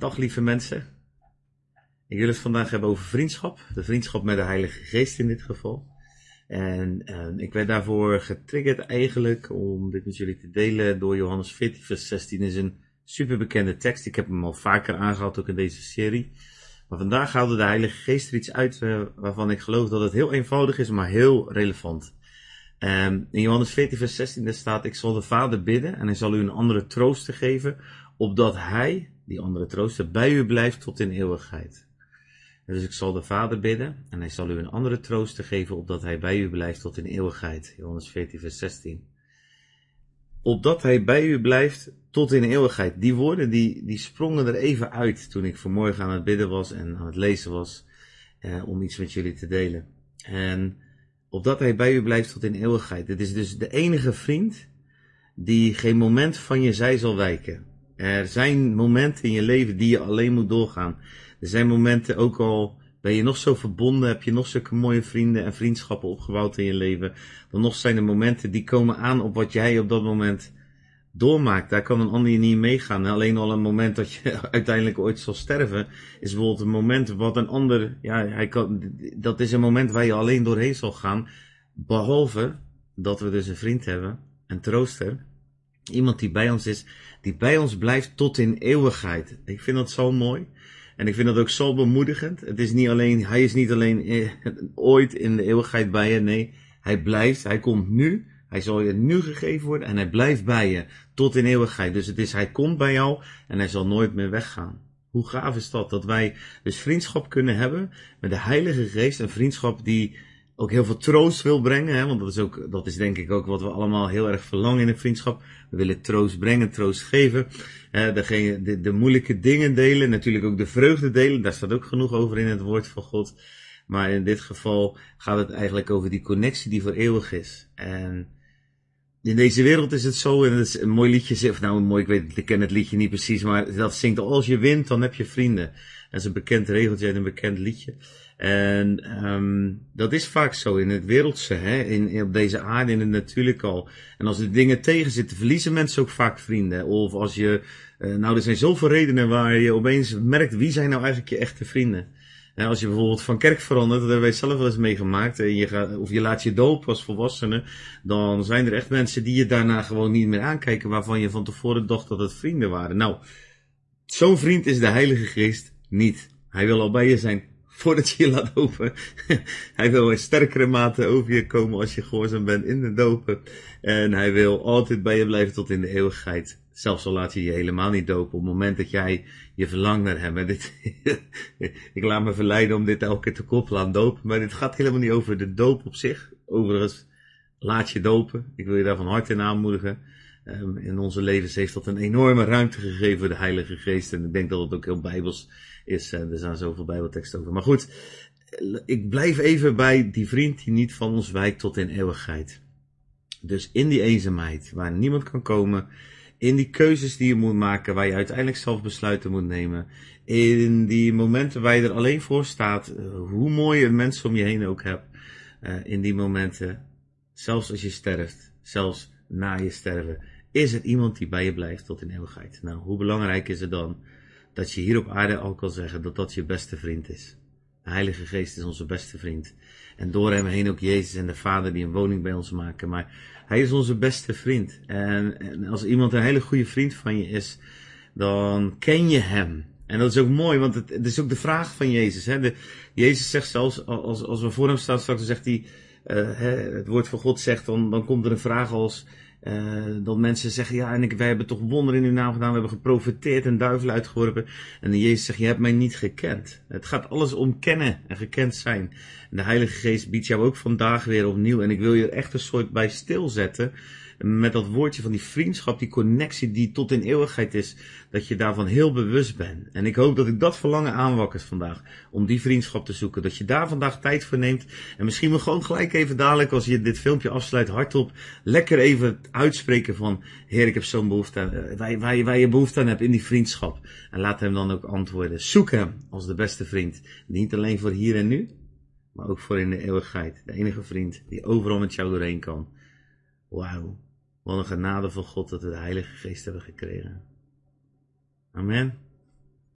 dag lieve mensen. Ik wil het vandaag hebben over vriendschap. De vriendschap met de Heilige Geest in dit geval. En uh, ik werd daarvoor getriggerd eigenlijk om dit met jullie te delen door Johannes 14 vers 16 is een superbekende tekst. Ik heb hem al vaker aangehaald ook in deze serie. Maar vandaag haalde de Heilige Geest er iets uit uh, waarvan ik geloof dat het heel eenvoudig is, maar heel relevant. Um, in Johannes 14 vers 16 staat, ik zal de Vader bidden en hij zal u een andere trooster geven, opdat hij, die andere trooster, bij u blijft tot in eeuwigheid. Dus ik zal de Vader bidden en hij zal u een andere trooster geven, opdat hij bij u blijft tot in eeuwigheid. Johannes 14 vers 16. Opdat hij bij u blijft tot in eeuwigheid. Die woorden die, die sprongen er even uit toen ik vanmorgen aan het bidden was en aan het lezen was, eh, om iets met jullie te delen. En opdat hij bij u blijft tot in eeuwigheid. Dit is dus de enige vriend die geen moment van je zij zal wijken. Er zijn momenten in je leven die je alleen moet doorgaan. Er zijn momenten, ook al ben je nog zo verbonden, heb je nog zulke mooie vrienden en vriendschappen opgebouwd in je leven, dan nog zijn er momenten die komen aan op wat jij op dat moment doormaakt. Daar kan een ander je niet meegaan. Alleen al een moment dat je uiteindelijk ooit zal sterven, is bijvoorbeeld een moment wat een ander, ja, hij kan, dat is een moment waar je alleen doorheen zal gaan. Behalve dat we dus een vriend hebben, een trooster, iemand die bij ons is, die bij ons blijft tot in eeuwigheid. Ik vind dat zo mooi. En ik vind dat ook zo bemoedigend. Het is niet alleen, hij is niet alleen eh, ooit in de eeuwigheid bij je. Nee, hij blijft, hij komt nu. Hij zal je nu gegeven worden en hij blijft bij je tot in eeuwigheid. Dus het is, hij komt bij jou en hij zal nooit meer weggaan. Hoe gaaf is dat? Dat wij dus vriendschap kunnen hebben met de Heilige Geest. Een vriendschap die ook heel veel troost wil brengen. Hè? Want dat is, ook, dat is denk ik ook wat we allemaal heel erg verlangen in een vriendschap. We willen troost brengen, troost geven. De, de moeilijke dingen delen. Natuurlijk ook de vreugde delen. Daar staat ook genoeg over in het woord van God. Maar in dit geval gaat het eigenlijk over die connectie die voor eeuwig is. En in deze wereld is het zo, en het is een mooi liedje, of nou mooi, ik weet, ik ken het liedje niet precies, maar dat zingt als je wint, dan heb je vrienden. Dat is een bekend regeltje en een bekend liedje. En um, dat is vaak zo in het wereldse, hè? In, in, op deze aarde, in het natuurlijk al. En als er dingen tegen zitten, verliezen mensen ook vaak vrienden. Of als je, uh, nou er zijn zoveel redenen waar je opeens merkt, wie zijn nou eigenlijk je echte vrienden? En als je bijvoorbeeld van kerk verandert, dat hebben wij zelf wel eens meegemaakt, en je gaat, of je laat je doop als volwassene, dan zijn er echt mensen die je daarna gewoon niet meer aankijken, waarvan je van tevoren dacht dat het vrienden waren. Nou, zo'n vriend is de Heilige Geest niet. Hij wil al bij je zijn voordat je je laat dopen. hij wil in sterkere mate over je komen als je gehoorzaam bent in de dopen. En hij wil altijd bij je blijven tot in de eeuwigheid. Zelfs al laat je je helemaal niet dopen. Op het moment dat jij je verlangt naar hem. Dit, ik laat me verleiden om dit elke keer te koppelen aan dopen. Maar dit gaat helemaal niet over de doop op zich. Overigens, laat je dopen. Ik wil je daar van harte in aanmoedigen. Um, in onze levens heeft dat een enorme ruimte gegeven voor de Heilige Geest. En ik denk dat het ook heel bijbels is. er zijn zoveel bijbelteksten over. Maar goed, ik blijf even bij die vriend die niet van ons wijkt tot in eeuwigheid. Dus in die eenzaamheid, waar niemand kan komen, in die keuzes die je moet maken, waar je uiteindelijk zelf besluiten moet nemen, in die momenten waar je er alleen voor staat, eh, hoe mooi je mensen om je heen ook hebt, uh, in die momenten, zelfs als je sterft, zelfs na je sterven, is er iemand die bij je blijft tot in eeuwigheid. Nou, hoe belangrijk is het dan dat je hier op aarde al kan zeggen dat dat je beste vriend is. De Heilige Geest is onze beste vriend. En door hem heen ook Jezus en de Vader die een woning bij ons maken. Maar hij is onze beste vriend. En, en als iemand een hele goede vriend van je is, dan ken je hem. En dat is ook mooi, want het, het is ook de vraag van Jezus. Hè? De, Jezus zegt zelfs, als, als we voor hem staan straks, zegt hij, uh, het woord van God zegt, dan, dan komt er een vraag als, uh, dat mensen zeggen, ja, en ik, wij hebben toch wonderen in uw naam gedaan, we hebben geprofiteerd en duivel uitgeworpen. En Jezus zegt, je hebt mij niet gekend. Het gaat alles om kennen en gekend zijn. En de Heilige Geest biedt jou ook vandaag weer opnieuw. En ik wil je er echt een soort bij stilzetten met dat woordje van die vriendschap, die connectie die tot in eeuwigheid is, dat je daarvan heel bewust bent. En ik hoop dat ik dat verlangen aanwakkers vandaag, om die vriendschap te zoeken. Dat je daar vandaag tijd voor neemt en misschien wel gewoon gelijk even dadelijk, als je dit filmpje afsluit, hardop, lekker even uitspreken van, Heer, ik heb zo'n behoefte aan, eh, waar, waar, waar je behoefte aan hebt in die vriendschap. En laat hem dan ook antwoorden. Zoek hem als de beste vriend. Niet alleen voor hier en nu, maar ook voor in de eeuwigheid. De enige vriend die overal met jou doorheen kan. Wauw. Wat een genade van God dat we de Heilige Geest hebben gekregen. Amen.